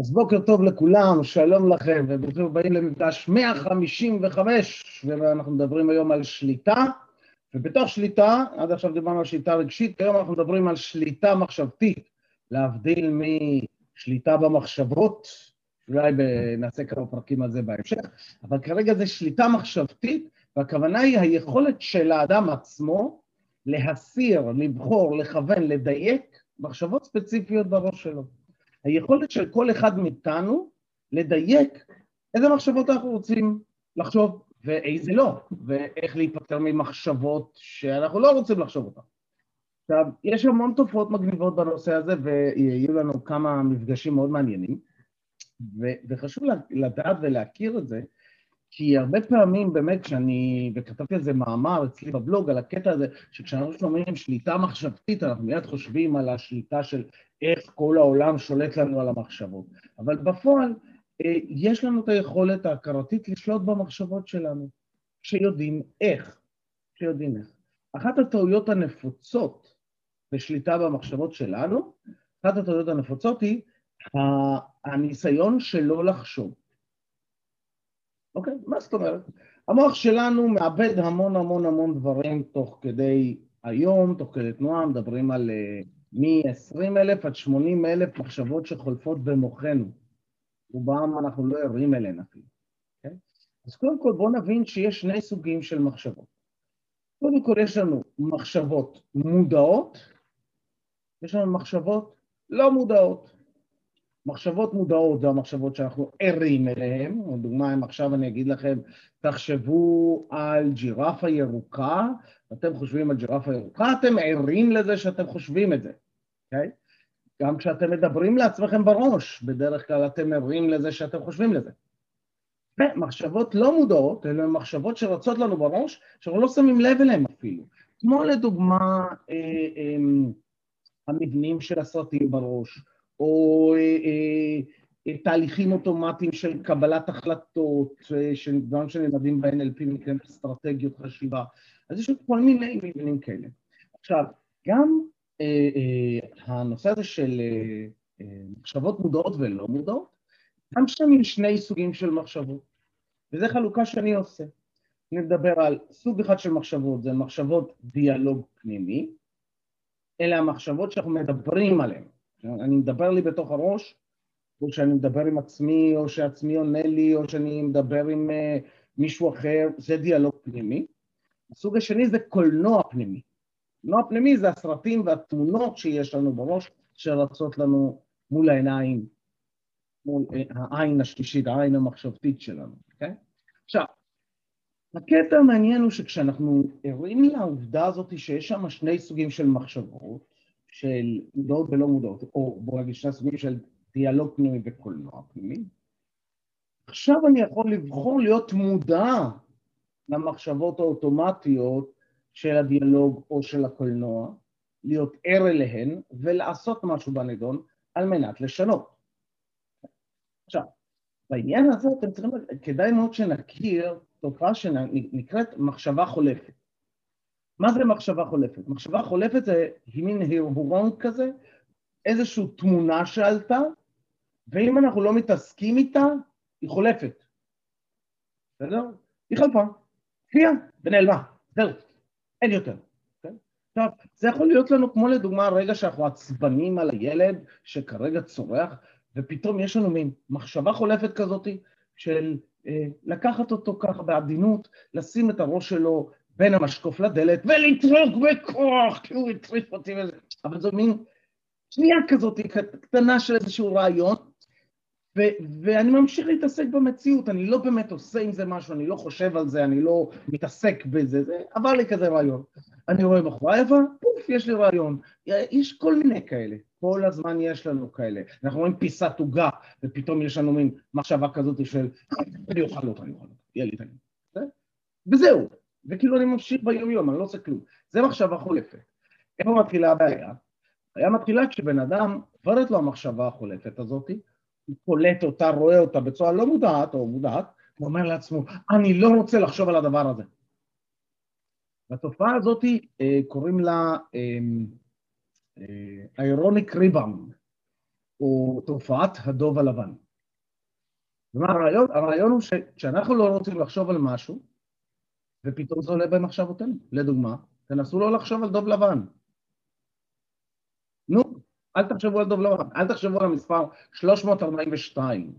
אז בוקר טוב לכולם, שלום לכם, וברוכים הבאים למפגש 155, ואנחנו מדברים היום על שליטה, ובתוך שליטה, עד עכשיו דיברנו על שליטה רגשית, היום אנחנו מדברים על שליטה מחשבתית, להבדיל משליטה במחשבות, אולי נעשה כמה פרקים על זה בהמשך, אבל כרגע זה שליטה מחשבתית, והכוונה היא היכולת של האדם עצמו להסיר, לבחור, לכוון, לדייק מחשבות ספציפיות בראש שלו. היכולת של כל אחד מאיתנו לדייק איזה מחשבות אנחנו רוצים לחשוב ואיזה לא, ואיך להיפטר ממחשבות שאנחנו לא רוצים לחשוב אותן. עכשיו, יש המון תופעות מגניבות בנושא הזה, ויהיו לנו כמה מפגשים מאוד מעניינים, ו- וחשוב לדעת ולהכיר את זה, כי הרבה פעמים באמת כשאני, וכתבתי על זה מאמר אצלי בבלוג, על הקטע הזה, שכשאנחנו שומעים שליטה מחשבתית, אנחנו מיד חושבים על השליטה של איך כל העולם שולט לנו על המחשבות. אבל בפועל, אה, יש לנו את היכולת ההכרתית לשלוט במחשבות שלנו, כשיודעים איך, כשיודעים איך. אחת הטעויות הנפוצות בשליטה במחשבות שלנו, אחת הטעויות הנפוצות היא הניסיון שלא לחשוב. אוקיי? מה זאת אומרת? המוח שלנו מאבד המון המון המון דברים תוך כדי היום, תוך כדי תנועה, מדברים על uh, מ-20 אלף עד 80 אלף מחשבות שחולפות במוחנו. רובם אנחנו לא ערים אליהן אפילו. אוקיי? אז קודם כל בואו נבין שיש שני סוגים של מחשבות. קודם כל יש לנו מחשבות מודעות, יש לנו מחשבות לא מודעות. מחשבות מודעות זה המחשבות שאנחנו ערים אליהן, לדוגמה, אם עכשיו אני אגיד לכם, תחשבו על ג'ירפה ירוקה, ואתם חושבים על ג'ירפה ירוקה, אתם ערים לזה שאתם חושבים את זה, אוקיי? גם כשאתם מדברים לעצמכם בראש, בדרך כלל אתם ערים לזה שאתם חושבים לזה. מחשבות לא מודעות, אלה מחשבות שרצות לנו בראש, שאנחנו לא שמים לב אליהן אפילו. כמו לדוגמה, אה, אה, המבנים של הסרטים בראש, או אה, אה, אה, תהליכים אוטומטיים של קבלת החלטות, של דברים שנלמדים ב-NLP מכן אסטרטגיות חשיבה. אז יש עוד כל מיני מבנים כאלה. עכשיו, גם אה, אה, הנושא הזה של אה, אה, מחשבות מודעות ולא מודעות, גם שם יש שני סוגים של מחשבות, וזו חלוקה שאני עושה. אני מדבר על סוג אחד של מחשבות, זה מחשבות דיאלוג פנימי, אלה המחשבות שאנחנו מדברים עליהן. אני מדבר לי בתוך הראש, או שאני מדבר עם עצמי, או שעצמי עונה לי, או שאני מדבר עם uh, מישהו אחר, זה דיאלוג פנימי. הסוג השני זה קולנוע פנימי. קולנוע פנימי זה הסרטים והתמונות שיש לנו בראש, שרצות לנו מול העיניים, מול uh, העין השלישית, העין המחשבתית שלנו, אוקיי? Okay? עכשיו, הקטע המעניין הוא שכשאנחנו ערים לעובדה הזאת שיש שם שני סוגים של מחשבות, של מודעות ולא מודעות, או בוא נגיד שני סוגים של דיאלוג פנימי וקולנוע פנימי. עכשיו אני יכול לבחור להיות מודע למחשבות האוטומטיות של הדיאלוג או של הקולנוע, להיות ער אליהן ולעשות משהו בנדון על מנת לשנות. עכשיו, בעניין הזה אתם צריכים, כדאי מאוד שנכיר תופעה שנקראת מחשבה חולפת. מה זה מחשבה חולפת? מחשבה חולפת זה מין הרהורון כזה, איזושהי תמונה שעלתה, ואם אנחנו לא מתעסקים איתה, היא חולפת. בסדר? היא חלפה, הופיעה ונעלמה, זהו, אין יותר. כן? עכשיו, זה יכול להיות לנו כמו לדוגמה רגע שאנחנו עצבנים על הילד שכרגע צורח, ופתאום יש לנו מין מחשבה חולפת כזאת של אה, לקחת אותו ככה בעדינות, לשים את הראש שלו בין המשקוף לדלת ולטרוק בכוח, כי הוא הטריף אותי וזה, אבל זו מין שנייה כזאת קטנה של איזשהו רעיון, ואני ממשיך להתעסק במציאות, אני לא באמת עושה עם זה משהו, אני לא חושב על זה, אני לא מתעסק בזה, זה עבר לי כזה רעיון. אני רואה בחורה יפה, פוף, יש לי רעיון. יש כל מיני כאלה, כל הזמן יש לנו כאלה. אנחנו רואים פיסת עוגה, ופתאום יש לנו מין מחשבה כזאת של אני אוכל אותה, אני אוכל אותה, יהיה לי את העניין. וזהו, וכאילו אני ממשיך ביום יום, אני לא עושה כלום. זה מחשבה חולפת. איפה מתחילה הבעיה? הבעיה מתחילה כשבן אדם, עוברת לו המחשבה החולפת הזאת, הוא קולט אותה, רואה אותה בצורה לא מודעת או מודעת, הוא אומר לעצמו, אני לא רוצה לחשוב על הדבר הזה. והתופעה הזאת אה, קוראים לה אירוניק ריבאונד. או תופעת הדוב הלבן. ומה הרעיון? הרעיון הוא שכשאנחנו לא רוצים לחשוב על משהו, ופתאום זה עולה במחשבותינו. לדוגמה, תנסו לא לחשוב על דוב לבן. אל תחשבו על דוב לבן, אל תחשבו על המספר 342.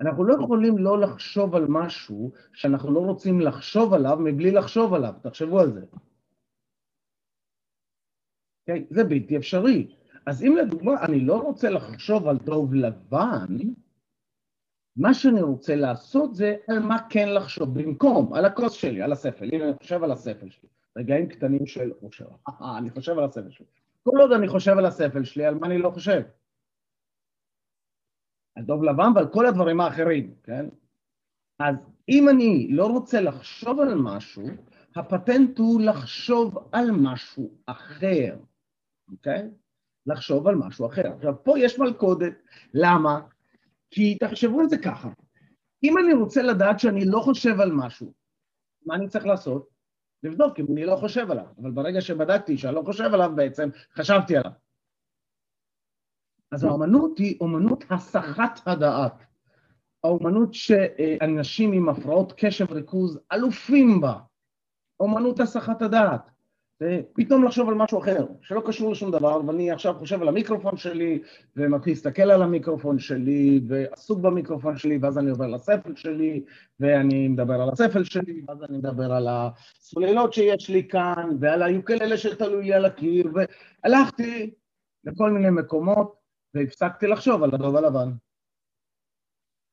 אנחנו לא יכולים לא לחשוב על משהו שאנחנו לא רוצים לחשוב עליו מבלי לחשוב עליו, תחשבו על זה. Okay, אוקיי? זה בלתי אפשרי. אז אם לדוגמה אני לא רוצה לחשוב על דוב לבן, מה שאני רוצה לעשות זה על מה כן לחשוב, במקום, על הכוס שלי, על הספל, הנה אני חושב על הספל שלי, רגעים קטנים של אה, אני חושב על הספל שלי. כל עוד אני חושב על הספל שלי, על מה אני לא חושב? על דוב לבן ועל כל הדברים האחרים, כן? אז אם אני לא רוצה לחשוב על משהו, הפטנט הוא לחשוב על משהו אחר, אוקיי? לחשוב על משהו אחר. עכשיו, פה יש מלכודת. למה? כי תחשבו על זה ככה, אם אני רוצה לדעת שאני לא חושב על משהו, מה אני צריך לעשות? לבדוק אם אני לא חושב עליו, אבל ברגע שבדקתי שאני לא חושב עליו בעצם, חשבתי עליו. אז האומנות היא אומנות הסחת הדעת. האומנות שאנשים עם הפרעות קשב ריכוז אלופים בה, אומנות הסחת הדעת. ופתאום לחשוב על משהו אחר, שלא קשור לשום דבר, ואני עכשיו חושב על המיקרופון שלי, ומתחיל להסתכל על המיקרופון שלי, ועסוק במיקרופון שלי, ואז אני עובר לספל שלי, ואני מדבר על הספל שלי, ואז אני מדבר על הסוללות שיש לי כאן, ועל היוקללה שתלוי לי על הקיר, והלכתי לכל מיני מקומות, והפסקתי לחשוב על הדוב הלבן.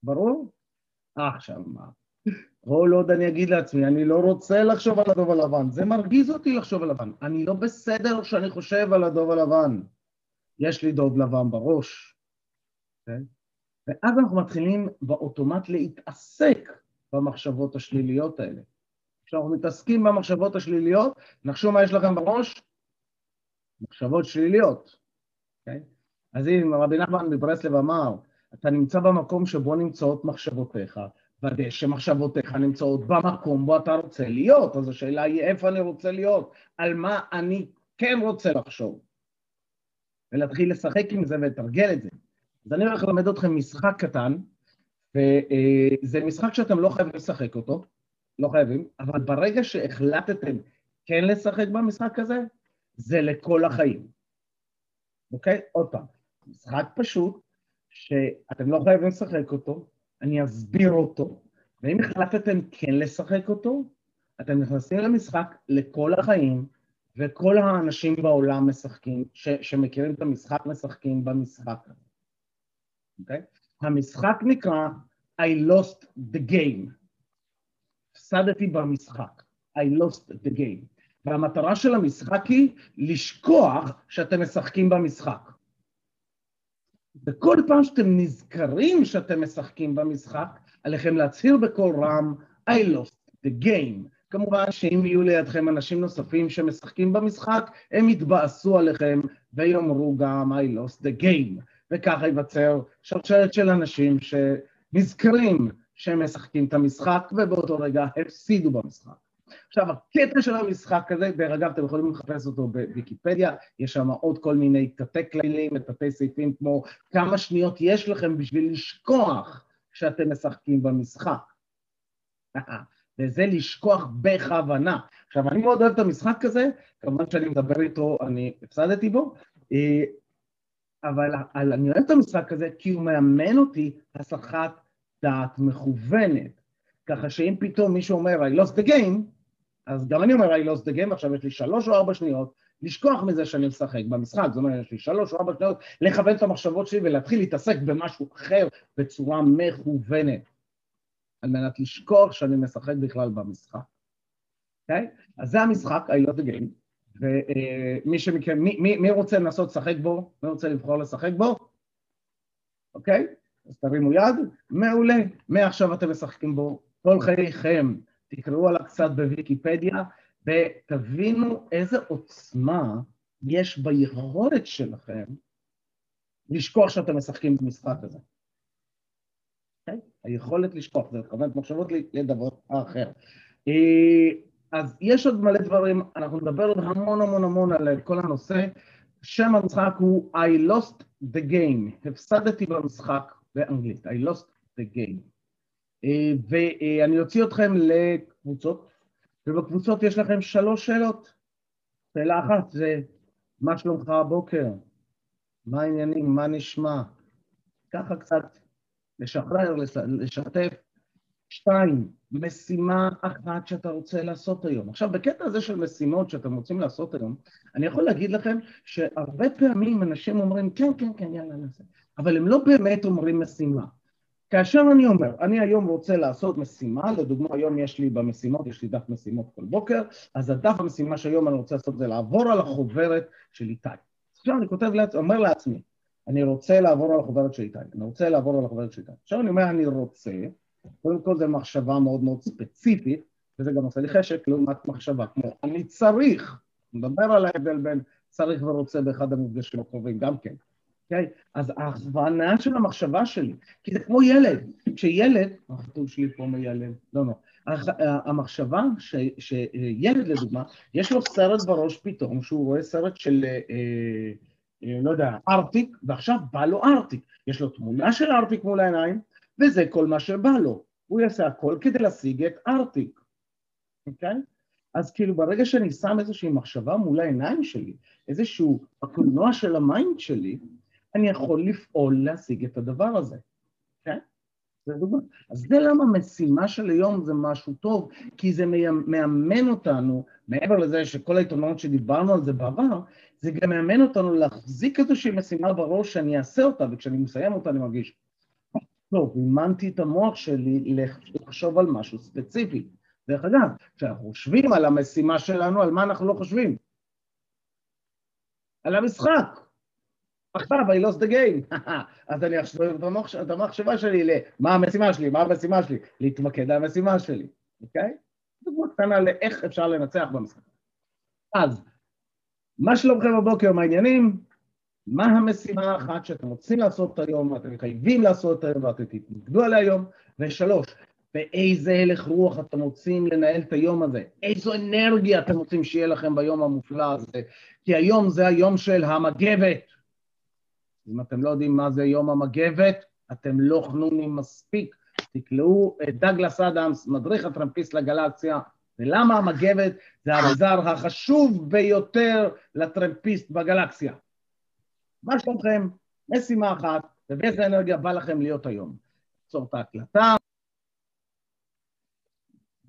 ברור? עכשיו מה? כל עוד אני אגיד לעצמי, אני לא רוצה לחשוב על הדוב הלבן, זה מרגיז אותי לחשוב על לבן. אני לא בסדר שאני חושב על הדוב הלבן. יש לי דוב לבן בראש. Okay? כן? ואז אנחנו מתחילים באוטומט להתעסק במחשבות השליליות האלה. כשאנחנו מתעסקים במחשבות השליליות, נחשו מה יש לכם בראש? מחשבות שליליות. Okay? כן? אז אם רבי נחמן מברסלב אמר, אתה נמצא במקום שבו נמצאות מחשבותיך, ודא שמחשבותיך נמצאות במקום בו אתה רוצה להיות, אז השאלה היא איפה אני רוצה להיות, על מה אני כן רוצה לחשוב, ולהתחיל לשחק עם זה ולתרגל את זה. אז אני הולך ללמד אתכם משחק קטן, וזה משחק שאתם לא חייבים לשחק אותו, לא חייבים, אבל ברגע שהחלטתם כן לשחק במשחק הזה, זה לכל החיים. אוקיי? עוד פעם, משחק פשוט, שאתם לא חייבים לשחק אותו, אני אסביר אותו, ואם החלטתם כן לשחק אותו, אתם נכנסים למשחק לכל החיים, וכל האנשים בעולם משחקים, ש, שמכירים את המשחק, משחקים במשחק. Okay? אוקיי? המשחק נקרא I lost the game. הפסדתי במשחק. I lost the game. והמטרה של המשחק היא לשכוח שאתם משחקים במשחק. וכל פעם שאתם נזכרים שאתם משחקים במשחק, עליכם להצהיר בקול רם, I lost the game. כמובן שאם יהיו לידכם אנשים נוספים שמשחקים במשחק, הם יתבאסו עליכם ויאמרו גם I lost the game. וככה ייווצר שרשרת של אנשים שנזכרים שהם משחקים את המשחק ובאותו רגע הפסידו במשחק. עכשיו, הקטע של המשחק הזה, דרך אגב, אתם יכולים לחפש אותו בוויקיפדיה, יש שם עוד כל מיני תתי כללים, תתי סעיפים, כמו כמה שניות יש לכם בשביל לשכוח שאתם משחקים במשחק. וזה לשכוח בכוונה. עכשיו, אני מאוד אוהב את המשחק הזה, כמובן שאני מדבר איתו, אני הפסדתי בו, אה, אבל אני אוהב את המשחק הזה כי הוא מאמן אותי הסחת דעת מכוונת. ככה שאם פתאום מישהו אומר, I lost the game, אז גם אני אומר, I lost the game, עכשיו יש לי שלוש או ארבע שניות לשכוח מזה שאני משחק במשחק, זאת אומרת, יש לי שלוש או ארבע שניות לכוון את המחשבות שלי ולהתחיל להתעסק במשהו אחר בצורה מכוונת, על מנת לשכוח שאני משחק בכלל במשחק. אוקיי? Okay? אז זה המשחק, I lost the game, ומי שמכם, מי, מי, מי רוצה לנסות לשחק בו? מי רוצה לבחור לשחק בו? אוקיי? Okay? אז תרימו יד, מעולה. מעכשיו אתם משחקים בו כל חייכם. תקראו עליו קצת בוויקיפדיה, ותבינו איזה עוצמה יש ביכולת שלכם לשכוח שאתם משחקים במשחק הזה. Okay? אוקיי? היכולת לשכוח, זה לכוון מחשבות לדבר אחר. אה, אז יש עוד מלא דברים, אנחנו נדבר עוד המון המון המון על כל הנושא. שם המשחק הוא I lost the game, הפסדתי במשחק באנגלית, I lost the game. אה, ואני אוציא אתכם לקבוצות, ובקבוצות יש לכם שלוש שאלות. שאלה אחת זה, מה שלומך הבוקר? מה העניינים? מה נשמע? ככה קצת לשחרר, לשתף. שתיים, משימה אחת שאתה רוצה לעשות היום. עכשיו, בקטע הזה של משימות שאתם רוצים לעשות היום, אני יכול להגיד לכם שהרבה פעמים אנשים אומרים, כן, כן, כן, יאללה, נעשה, אבל הם לא באמת אומרים משימה. כאשר אני אומר, אני היום רוצה לעשות משימה, לדוגמה היום יש לי במשימות, יש לי דף משימות כל בוקר, אז הדף המשימה שהיום אני רוצה לעשות זה לעבור על החוברת של איתי. עכשיו אני כותב, לעצ... אומר לעצמי, אני רוצה לעבור על החוברת של איתי, אני רוצה לעבור על החוברת של איתי. עכשיו אני אומר, אני רוצה, קודם כל זו מחשבה מאוד מאוד ספציפית, וזה גם עושה לי חשק לעומת מחשבה כמו אני צריך, נדבר על ההבדל בין צריך ורוצה באחד המפגשים הקרובים גם כן, אוקיי? אז ההכוונה של המחשבה שלי, כי זה כמו ילד, כשילד, החתול שלי פה מיילד, לא, לא, המחשבה ש, שילד לדוגמה, יש לו סרט בראש פתאום, שהוא רואה סרט של, אה, אה, לא יודע, ארטיק, ועכשיו בא לו ארטיק, יש לו תמונה של ארטיק מול העיניים, וזה כל מה שבא לו. הוא יעשה הכל כדי להשיג את ארטיק, אוקיי? אז כאילו ברגע שאני שם איזושהי מחשבה מול העיניים שלי, איזשהו הקולנוע של ה mind שלי, אני יכול לפעול להשיג את הדבר הזה, כן? זה דוגמא. אז זה למה משימה של היום זה משהו טוב, כי זה מאמן אותנו, מעבר לזה שכל העיתונאות שדיברנו על זה בעבר, זה גם מאמן אותנו להחזיק איזושהי משימה בראש שאני אעשה אותה, וכשאני מסיים אותה אני מרגיש, טוב, אימנתי את המוח שלי לחשוב על משהו ספציפי. דרך אגב, כשאנחנו חושבים על המשימה שלנו, על מה אנחנו לא חושבים? על המשחק. עכשיו, I lost the game. אז אני אחשוב את המחשבה שלי למה המשימה שלי, מה המשימה שלי, להתמקד על המשימה שלי, אוקיי? דוגמא קטנה לאיך אפשר לנצח במשחק. אז, מה שלומכם בבוקר, מה העניינים? מה המשימה האחת שאתם רוצים לעשות היום, ואתם חייבים לעשות היום, ואתם תתנגדו עליה היום, ושלוש, באיזה הלך רוח אתם רוצים לנהל את היום הזה, איזו אנרגיה אתם רוצים שיהיה לכם ביום המופלא הזה, כי היום זה היום של המגבת. אם אתם לא יודעים מה זה יום המגבת, אתם לא חנונים מספיק. תקלעו את דגלס אדמס, מדריך הטרמפיסט לגלקסיה, ולמה המגבת זה האביזר החשוב ביותר לטרמפיסט בגלקסיה. מה שלומכם? משימה אחת, ובאיזה אנרגיה בא לכם להיות היום. עצור את ההקלטה.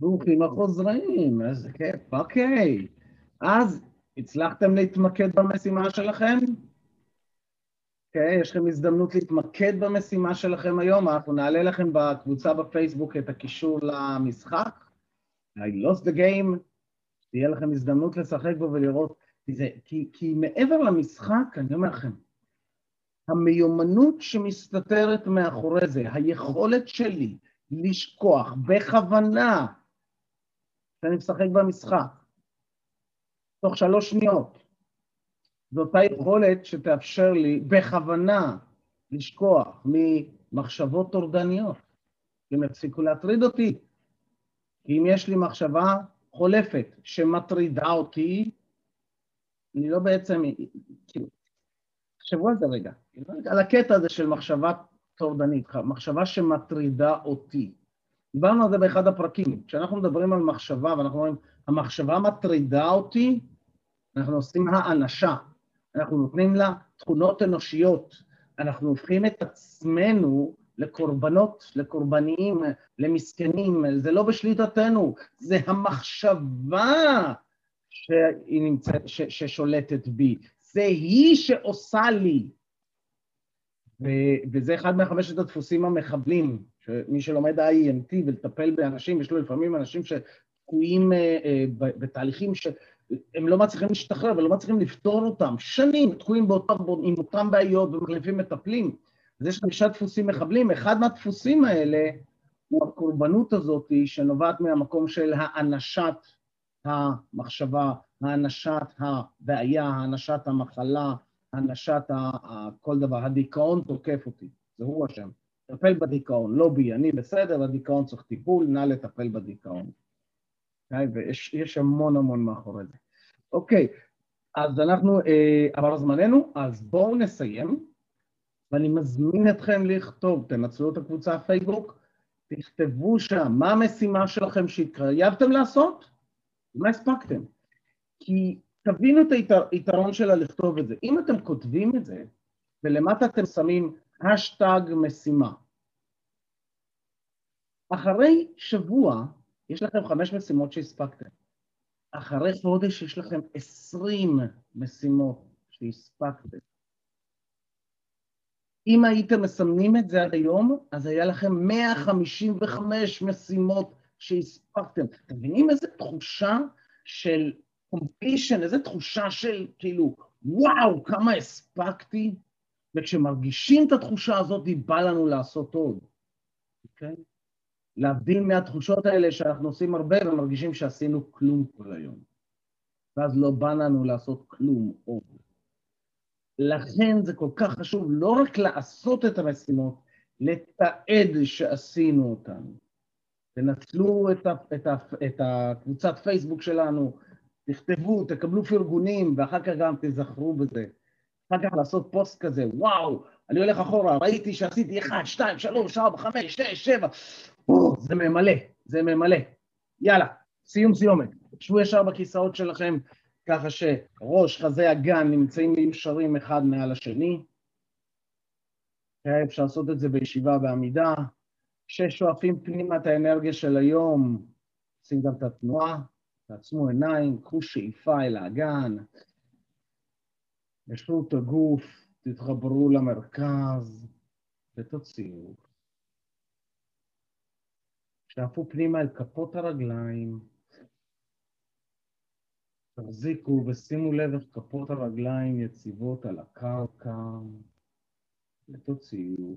ברוכים החוזרים, איזה כיף, אוקיי. אז הצלחתם להתמקד במשימה שלכם? אוקיי, יש לכם הזדמנות להתמקד במשימה שלכם היום, אנחנו נעלה לכם בקבוצה בפייסבוק את הקישור למשחק. I lost the game, תהיה לכם הזדמנות לשחק בו ולראות, זה, כי, כי מעבר למשחק, אני אומר לכם, המיומנות שמסתתרת מאחורי זה, היכולת שלי לשכוח בכוונה שאני משחק במשחק, תוך שלוש שניות, זו אותה יכולת שתאפשר לי בכוונה לשכוח ממחשבות טורדניות, הם יפסיקו להטריד אותי. כי אם יש לי מחשבה חולפת שמטרידה אותי, אני לא בעצם, כאילו, תחשבו על זה רגע, על הקטע הזה של מחשבה טורדנית, מחשבה שמטרידה אותי. דיברנו על זה באחד הפרקים. כשאנחנו מדברים על מחשבה ואנחנו אומרים, המחשבה מטרידה אותי, אנחנו עושים האנשה. אנחנו נותנים לה תכונות אנושיות. אנחנו הופכים את עצמנו לקורבנות, לקורבניים, למסכנים. זה לא בשליטתנו, זה המחשבה שהיא נמצאת, ש, ששולטת בי. זה היא שעושה לי. ו- וזה אחד מהחמשת הדפוסים המחבלים, שמי שלומד IEMT ולטפל באנשים, יש לו לפעמים אנשים שתקועים אה, אה, בתהליכים שהם לא מצליחים להשתחרר ולא מצליחים לפתור אותם, שנים תקועים באותם, עם אותם בעיות ומחליפים מטפלים. אז יש חמישה דפוסים מחבלים, אחד מהדפוסים האלה הוא הקורבנות הזאת שנובעת מהמקום של האנשת המחשבה, האנשת הבעיה, האנשת המחלה, האנשת כל דבר, הדיכאון תוקף אותי, זה הוא השם. טפל בדיכאון, לא בי, אני בסדר, הדיכאון צריך טיפול, נא לטפל בדיכאון. Okay, ויש המון המון מאחורי זה. אוקיי, אז אנחנו, אה, עבר זמננו, אז בואו נסיים. ואני מזמין אתכם לכתוב, תנצלו את הקבוצה הפייסבוק, תכתבו שם מה המשימה שלכם שהתחייבתם לעשות, מה הספקתם. כי תבינו את היתרון שלה לכתוב את זה. אם אתם כותבים את זה, ולמטה אתם שמים השטג משימה, אחרי שבוע יש לכם חמש משימות שהספקתם. אחרי חודש יש לכם עשרים משימות שהספקתם. אם הייתם מסמנים את זה עד היום, אז היה לכם 155 משימות שהספקתם. אתם מבינים איזה תחושה של קומפלישן, איזה תחושה של כאילו, וואו, כמה הספקתי? וכשמרגישים את התחושה הזאת, בא לנו לעשות עוד, אוקיי? Okay? להבדיל מהתחושות האלה שאנחנו עושים הרבה ומרגישים שעשינו כלום כל היום. ואז לא בא לנו לעשות כלום עוד. לכן זה כל כך חשוב לא רק לעשות את המשימות, לתעד שעשינו אותן. תנצלו את, ה, את, ה, את הקבוצת פייסבוק שלנו, תכתבו, תקבלו פרגונים, ואחר כך גם תזכרו בזה. אחר כך לעשות פוסט כזה, וואו, אני הולך אחורה, ראיתי שעשיתי 1, 2, 3, 4, 5, 6, 7, זה ממלא, זה ממלא. יאללה, סיום סיומת. שבו ישר בכיסאות שלכם, ככה שראש, חזה, אגן נמצאים מיושרים אחד מעל השני. אפשר לעשות את זה בישיבה בעמידה. כששואפים פנימה את האנרגיה של היום, עושים גם את התנועה, תעצמו עיניים, קחו שאיפה אל האגן, ישרו את הגוף, תתחברו למרכז ותוציאו. שאפו פנימה אל כפות הרגליים, תחזיקו ושימו לב איך כפות הרגליים יציבות על הקרקע ותוציאו.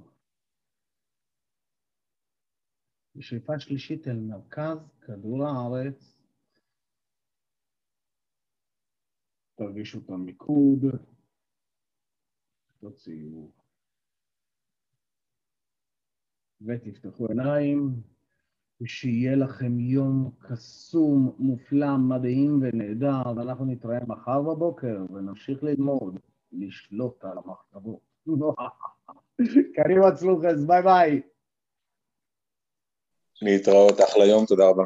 בשאיפה שלישית אל מרכז כדור הארץ, תרגישו את המיקוד, תוציאו. ותפתחו עיניים. ושיהיה לכם יום קסום, מופלא, מדהים ונהדר, ואנחנו נתראה מחר בבוקר ונמשיך ללמוד, לשלוט על המחשבות. קריב עצלוחס, ביי ביי. להתראות, אחלה יום, תודה רבה.